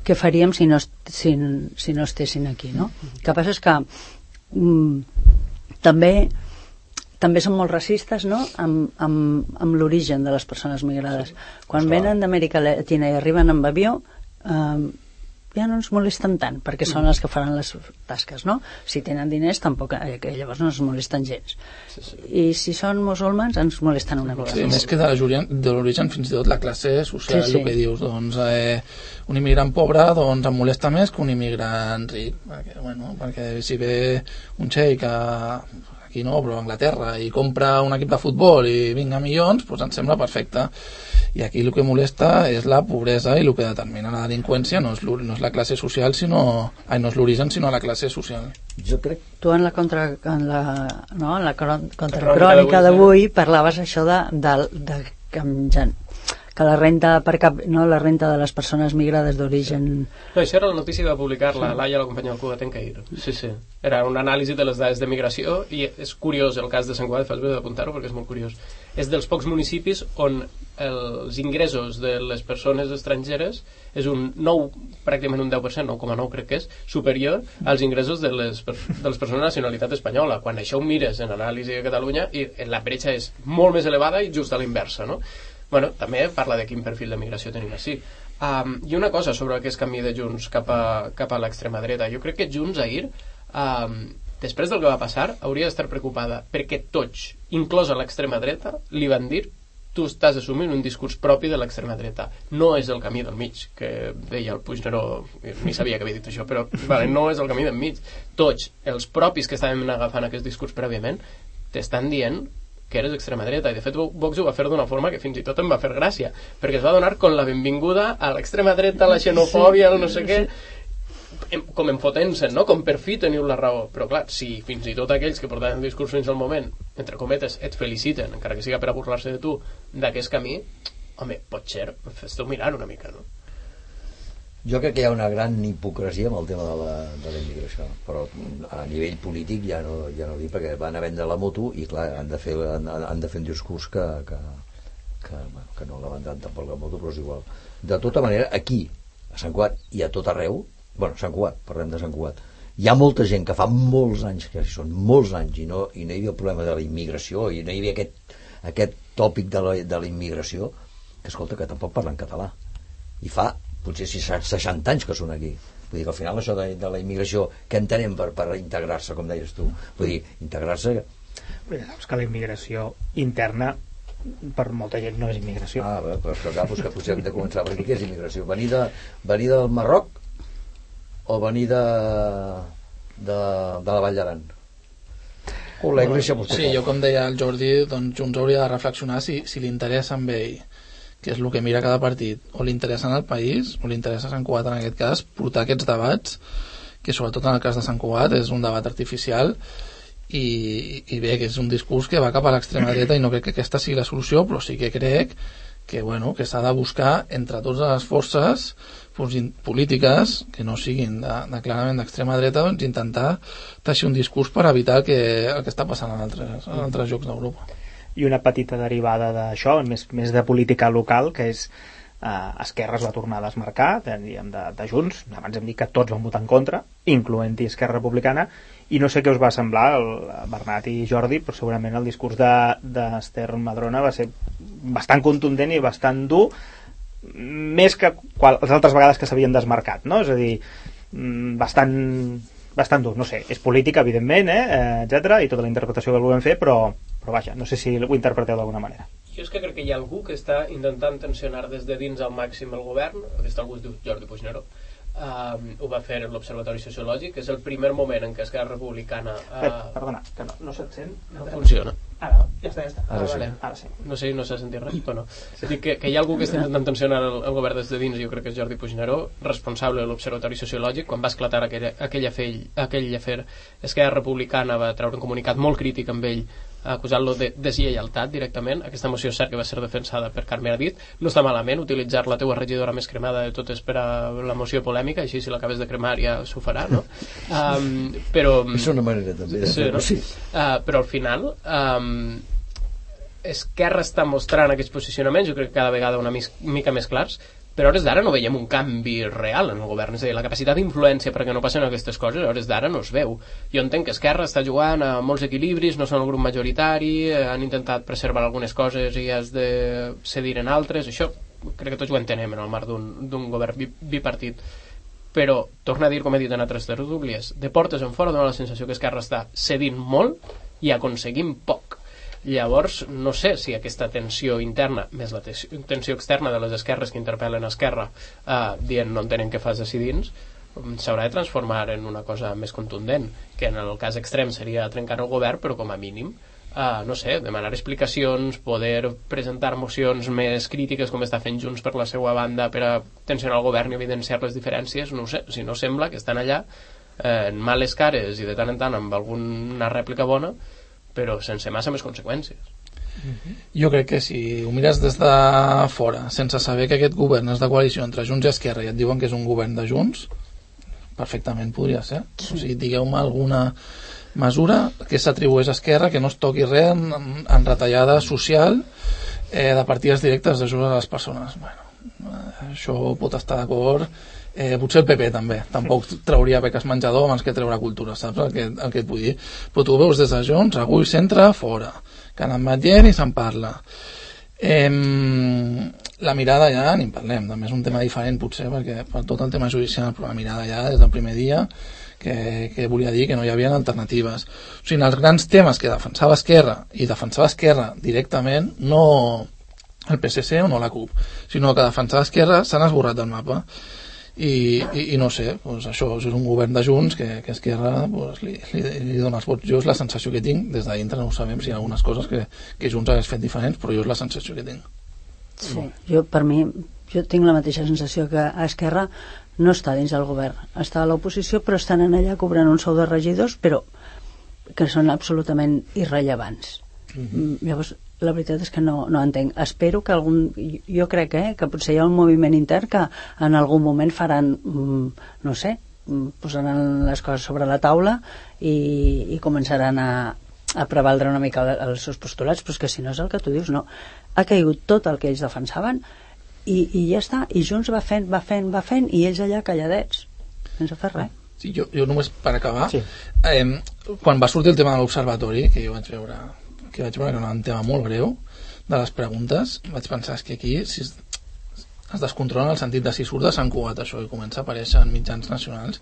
què faríem si no, si, si no estessin aquí, no? El que passa és que mm, també també són molt racistes no? amb, amb, amb l'origen de les persones migrades. Quan clar. venen d'Amèrica Latina i arriben amb avió, eh, ja no ens molesten tant, perquè són els que faran les tasques, no? Si tenen diners, tampoc, eh, que llavors no ens molesten gens. I si són musulmans, ens molesten una mica. Sí, més que de l'origen fins i tot la classe social, Sí, sí. el que dius, doncs eh, un immigrant pobre doncs em molesta més que un immigrant ric, perquè, bueno, perquè si ve un xeic a, aquí no, però a Anglaterra i compra un equip de futbol i vinga milions, doncs em sembla perfecte. I aquí el que molesta és la pobresa i el que determina la delinqüència. No és, no és la classe social sinó ai, no és l'origen sinó la classe social. Jo crec Tu en la, contra, en la, no, en la contracrònica d'avui, parlaves això de, de, de que, en que la renta per cap, no, la renta de les persones migrades d'origen No, això era la notícia que va publicar la Laia, la companya del Cugat en Cair. Sí, sí. Era un anàlisi de les dades de migració i és curiós el cas de Sant Cugat, fas bé d'apuntar-ho perquè és molt curiós. És dels pocs municipis on els ingressos de les persones estrangeres és un 9, pràcticament un 10%, 9,9 crec que és, superior als ingressos de les, de les persones de nacionalitat espanyola. Quan això ho mires en anàlisi de Catalunya, i la bretxa és molt més elevada i just a l'inversa, no? Bueno, també parla de quin perfil de migració tenim així. Um, I una cosa sobre aquest camí de Junts cap a, cap a l'extrema dreta. Jo crec que Junts ahir, um, després del que va passar, hauria d'estar preocupada perquè tots, inclosa l'extrema dreta, li van dir tu estàs assumint un discurs propi de l'extrema dreta. No és el camí del mig, que deia el Puigneró, ni sabia que havia dit això, però vale, no és el camí del mig. Tots, els propis que estaven agafant aquest discurs prèviament, t'estan dient que eres extrema dreta i de fet Vox ho va fer d'una forma que fins i tot em va fer gràcia perquè es va donar con la benvinguda a l'extrema dreta, a la xenofòbia, al no sé què com enfotent-se, no? com per fi teniu la raó però clar, si fins i tot aquells que portaven el discurs fins al moment, entre cometes, et feliciten encara que siga per a burlar-se de tu, d'aquest camí home, pot ser, esteu mirant una mica, no? Jo crec que hi ha una gran hipocresia amb el tema de la, de la immigració, però a nivell polític ja no, ja no dic, perquè van a vendre la moto i clar, han de fer, han, han de fer un discurs que, que, que, bueno, que no la vendran tampoc la moto, però és igual. De tota manera, aquí, a Sant Cugat i a tot arreu, bueno, Sant Cugat, parlem de Sant Cugat, hi ha molta gent que fa molts anys, que són molts anys, i no, i no hi havia el problema de la immigració, i no hi havia aquest, aquest tòpic de la, de la immigració, que escolta, que tampoc parlen català. I fa potser 60 anys que són aquí. Vull dir que al final això de, de la immigració que entenem per, per integrar-se com deies tu vull dir, integrar-se saps que la immigració interna per molta gent no és immigració. Ah, bé, però és que, clar, doncs que potser hem de començar per aquí què és immigració? venir, de, venir del Marroc o venir de, de, de la Vall d'Aran? O la Iglesia Sí, jo com deia el Jordi, doncs Junts hauria de reflexionar si, si li interessa amb ell que és el que mira cada partit, o li interessa al país, o li interessa a Sant Cugat en aquest cas, portar aquests debats, que sobretot en el cas de Sant Cugat és un debat artificial, i, i bé, que és un discurs que va cap a l'extrema dreta i no crec que aquesta sigui la solució, però sí que crec que, bueno, que s'ha de buscar entre totes les forces polítiques que no siguin de, de clarament d'extrema dreta doncs intentar teixir un discurs per evitar que, el que està passant en altres, en altres jocs d'Europa i una petita derivada d'això, més, més de política local, que és eh, Esquerra es va tornar a desmarcar de, de, de Junts, abans hem dit que tots van votar en contra, incloent-hi Esquerra Republicana, i no sé què us va semblar el Bernat i Jordi, però segurament el discurs d'Ester de, Madrona va ser bastant contundent i bastant dur, més que qual, les altres vegades que s'havien desmarcat, no? És a dir, mm, bastant bastant dur, no sé, és política evidentment, eh, etc i tota la interpretació que volem fer, però, però vaja, no sé si ho interpreteu d'alguna manera. Jo és que crec que hi ha algú que està intentant tensionar des de dins al màxim el govern, aquest algú es diu Jordi Puigneró, uh, ho va fer l'Observatori Sociològic, que és el primer moment en què Esquerra Republicana... Uh, eh, perdona, que no, no se't sent. No funciona. Ara, ja està, ja està. Ara, ah, sí. Ara sí. No sé, no s'ha sentit res, o no? Sí. Dic que, que hi ha algú que està intentant tensionar el, el govern des de dins, jo crec que és Jordi Puigneró, responsable de l'Observatori Sociològic, quan va esclatar aquell, aquell, afer, aquell afer, Esquerra Republicana va treure un comunicat molt crític amb ell acusant-lo de deslleialtat directament. Aquesta moció cert que va ser defensada per Carme Adit. No està malament utilitzar la teua regidora més cremada de totes per a la moció polèmica, així si l'acabes de cremar ja s'ho farà, no? Um, però... És una manera també de sí, no? sí. Uh, però al final um, Esquerra està mostrant aquests posicionaments, jo crec que cada vegada una mica més clars, però a hores d'ara no veiem un canvi real en el govern, és a dir, la capacitat d'influència perquè no passen aquestes coses a hores d'ara no es veu. Jo entenc que Esquerra està jugant a molts equilibris, no són el grup majoritari, eh, han intentat preservar algunes coses i has de cedir en altres, això crec que tots ho entenem en el marc d'un govern bipartit. Però, torna a dir, com he dit en altres tertúlies, de portes en fora dona la sensació que Esquerra està cedint molt i aconseguint poc Llavors, no sé si aquesta tensió interna, més la tensió externa de les esquerres que interpel·len Esquerra, eh, dient no entenen què fas així dins, s'haurà de transformar en una cosa més contundent, que en el cas extrem seria trencar el govern, però com a mínim Uh, no sé, demanar explicacions, poder presentar mocions més crítiques com està fent Junts per la seva banda per a tensionar el govern i evidenciar les diferències, no sé, si no sembla que estan allà eh, en males cares i de tant en tant amb alguna rèplica bona però sense massa més conseqüències. Jo crec que si ho mires des de fora, sense saber que aquest govern és de coalició entre Junts i Esquerra i et diuen que és un govern de Junts, perfectament podria ser. O sigui, digueu-me alguna mesura que s'atribueix a Esquerra que no es toqui res en, en retallada social eh, de partides directes d'ajuda a les persones. Bueno, això pot estar d'acord eh, potser el PP també, tampoc trauria beques menjador abans que treure cultura, saps el que, el que et vull dir? Però tu veus des de Junts, avui centre, fora, han anat i se'n parla. Eh, la mirada ja, ni parlem, també és un tema diferent potser, perquè per tot el tema judicial, però la mirada ja des del primer dia que, que volia dir que no hi havia alternatives. O sigui, els grans temes que defensava Esquerra i defensava Esquerra directament, no el PSC o no la CUP, sinó que defensava Esquerra s'han esborrat del mapa i, i, i no sé, doncs això és un govern de Junts que, que Esquerra doncs, li, li, li dona els vots. Jo és la sensació que tinc, des de dintre no ho sabem si hi ha algunes coses que, que Junts hagués fet diferents, però jo és la sensació que tinc. Sí, jo per mi, jo tinc la mateixa sensació que a Esquerra no està dins del govern, està a l'oposició però estan en allà cobrant un sou de regidors però que són absolutament irrellevants Mm, Llavors, la veritat és que no, no entenc. Espero que algun... jo- crec eh, que potser hi ha un moviment intern que en algun moment faran, mm, no sé, mm, posaran les coses sobre la taula i, i començaran a, a prevaldre una mica el- els seus postulats, però és que si no és el que tu dius, no. Ha caigut tot el que ells defensaven i, i ja està. I Junts va fent, va fent, va fent i ells allà calladets, sense fer res. Sí, jo, jo només per acabar, Sí. eh, quan va sortir el tema de l'observatori, que jo vaig veure que vaig veure que era un tema molt greu de les preguntes, vaig pensar és que aquí si es, es descontrola en el sentit de si surt de Sant Cugat això i comença a aparèixer en mitjans nacionals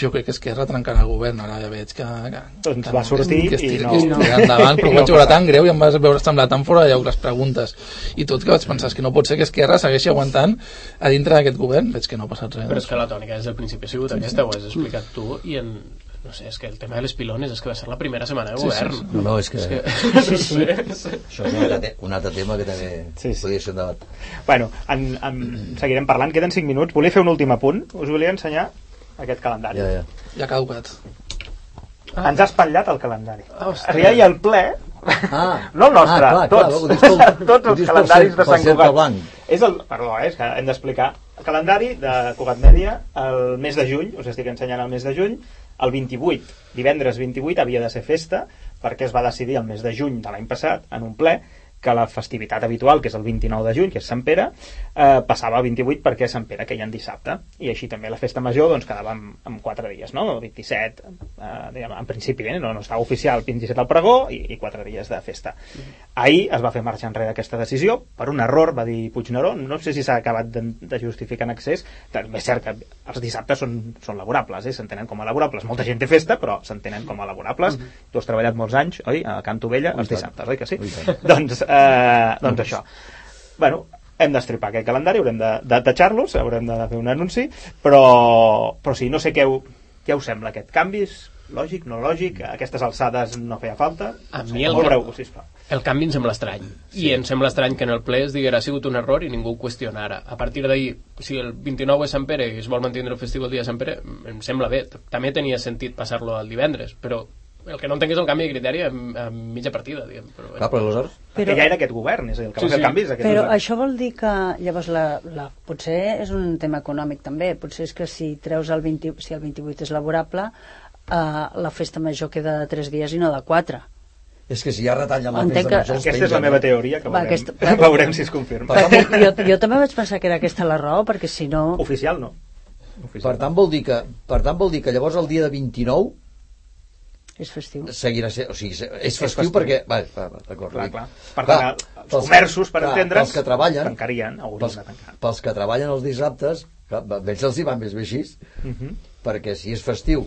jo crec que Esquerra trencarà el govern ara ja veig que, que, Doncs que va sortir que i estic, no- que estic endavant, però ho vaig veure tan greu i em va veure semblar tan fora de lloc les preguntes. I tot que vaig pensar és que no pot ser que Esquerra segueixi aguantant a dintre d'aquest govern veig que no ha passat res. Però és que la tònica des del principi ha sigut aquesta, ho has explicat tu, i en, no sé, és que el tema de les pilones és que va ser la primera setmana de govern. No, no, és que, És que, Sí, sí. això és un altre, un altre tema que també Sí, sí. podria ser un debat. Bueno, en, en, seguirem parlant, queden 5 minuts. Volia fer un últim apunt. Us volia ensenyar aquest calendari. Ja, ja. ja ha caducat Ah. Ens ha espatllat el calendari. Ah, ostres. Ja hi ha el ple, Ah, no el nostre, ah, clar, clar, tots, ho dius pel- tots els calendaris de Sant Cugat. blanc. És el, perdó, eh, és que hem d'explicar. El calendari de Cugat Mèdia, el mes de juny, us estic ensenyant el mes de juny, el 28, divendres 28, havia de ser festa, perquè es va decidir el mes de juny de l'any passat, en un ple, que la festivitat habitual, que és el 29 de juny, que és Sant Pere, eh, passava al 28 perquè és Sant Pere, que hi ha en dissabte. I així també la festa major doncs, quedava en, en 4 dies, no? El 27, eh, diguem, en principi, eh, no, no estava oficial, el 27 al pregó i, i 4 dies de festa. Ahir es va fer marxa enrere aquesta decisió, per un error, va dir Puigneró, no sé si s'ha acabat de, de justificar en excés, també és cert que els dissabtes són, són laborables, eh? s'entenen com a laborables. Molta gent té festa, però s'entenen com a laborables. Tu has treballat molts anys, oi? A Can Tovella, els dissabtes, oi que sí? Doncs, eh, doncs això. Bueno, hem d'estripar aquest calendari, haurem de, de tatxar-los, haurem de fer un anunci, però, però sí, no sé què, u- què us sembla aquest canvi, és lògic, no lògic, a aquestes alçades no feia falta? A mi el molt breu, sisplau. El canvi em sembla estrany. Sí. I em sembla estrany que en el ple es diguera ha sigut un error i ningú ho qüestionara. A partir d'ahir, si el 29 és Sant Pere i es vol mantenir el festiu el dia de Sant Pere, em sembla bé. També tenia sentit passar-lo al divendres, però el que no entenc és el canvi de criteri a, a mitja partida, diguem. Però, Clar, però aleshores... Però... Però- ja era aquest govern, és a dir, el que Sí, va fer sí. el canvi és aquest Però govern. això vol dir que llavors la, la, potser és un tema econòmic també, potser és que si treus el 20, si el 28 és laborable eh, la festa major queda de 3 dies i no de 4 És que si ja retallen la Entenc festa que- major... Aquesta és la meva teoria, que Va, veurem, aquesta- veurem si es confirma. perquè jo, jo també vaig pensar que era aquesta la raó perquè si no Oficial no. Oficial. Per tant, vol dir que, per tant vol dir que llavors el dia de 29 és festiu seguirà sent... O sigui, és festiu, festiu. perquè... Va, va, va d'acord. Clar, clar. Per tant, els pels- comerços, per entendre's, Pels que treballen... tancarien, haurien pels, de tancar. pels que treballen els dissabtes, clar, va- veig els hi van més bé així, Uh -huh. perquè si és festiu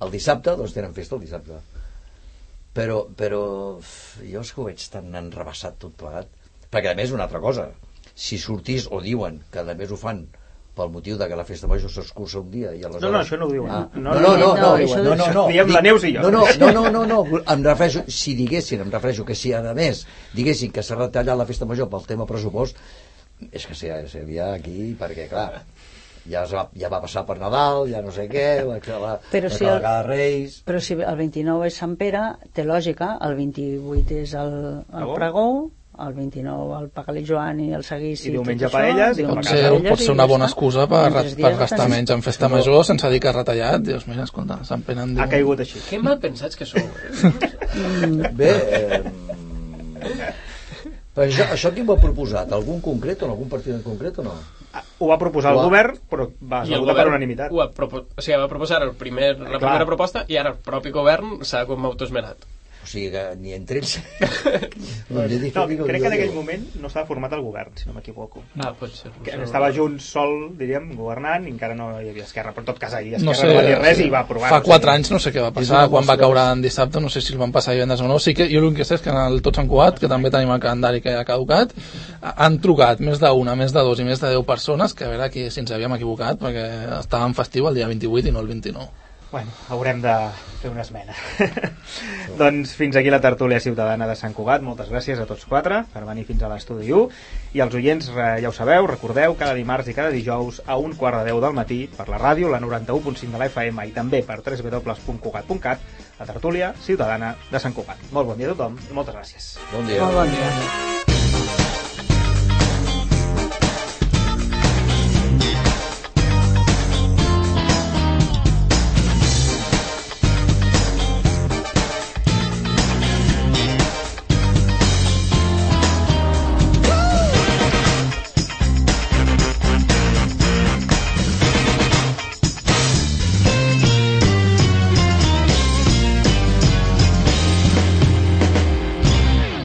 el dissabte, doncs tenen festa el dissabte. Però, però jo és que ho veig tan enrebaçat tot plegat. Perquè a més una altra cosa, si sortís o diuen que a més ho fan pel motiu de que la festa major s'escurça un dia i aleshores... No, no, això no ho diuen. Ah, No, no, no, no, no, no, no, això- no, no, no, Diem la Neus i jo. No, no, no, no, no, no, em refereixo, si diguessin, em refereixo que si a més diguessin que s'ha retallat la festa major pel tema pressupost, és que seria, seria aquí, perquè clar, ja, es va, ja va passar per Nadal, ja no sé què, la, la, Però la si el- cavalcada de Reis... però si el 29 és Sant Pere té lògica, el 28 és el, el Pregó. El 29 el Pagalí Joan i el seguici I diumenge paelles i pot ser, pot ser una bona excusa per, per gastar menys en festa major sense dir que ha retallat dius, mira, escolta, Sant Pere en diu Ha caigut així. Que mal pensats que sou. eh? Bé, eh, però això, això qui ho ha proposat? Algun concret o algun partit en concret o no? Ah, Ho va proposar el Ho ha- govern, però va, va el votar per unanimitat. ho ha, propo o sigui, va proposar el primer, la Clar. primera proposta i ara el propi govern s'ha com autoesmenat. O sigui que ni entre ells... no, jo dic, No, crec que en aquell moment no estava format el govern, si no m'equivoco. Ah, pot ser. Estava Junts sol, diríem, governant, i encara no hi havia Esquerra, però en tot cas ahir no Esquerra sé, no, va dir res i va aprovar. fa o sigui, 4 anys no sé què va passar quan va caure en dissabte no sé si el van passar divendres o no sí que jo l'únic que sé és que en el Tots en Cugat que també tenim el calendari que ha caducat han trucat més d'una, més de dos i més de 10 persones que a veure aquí si ens havíem equivocat perquè estàvem festiu el dia 28 i no el 29 Bueno, haurem de fer una esmena. doncs fins aquí la tertúlia ciutadana de Sant Cugat. Moltes gràcies a tots quatre per venir fins a l'estudi 1. I els oients, eh, ja ho sabeu, recordeu, cada dimarts i cada dijous a un quart de 10 del matí per la ràdio, la 91.5 de la FM i també per www.cugat.cat la tertúlia ciutadana de Sant Cugat. Molt bon dia a tothom i moltes gràcies. Bon dia. Molt bon dia.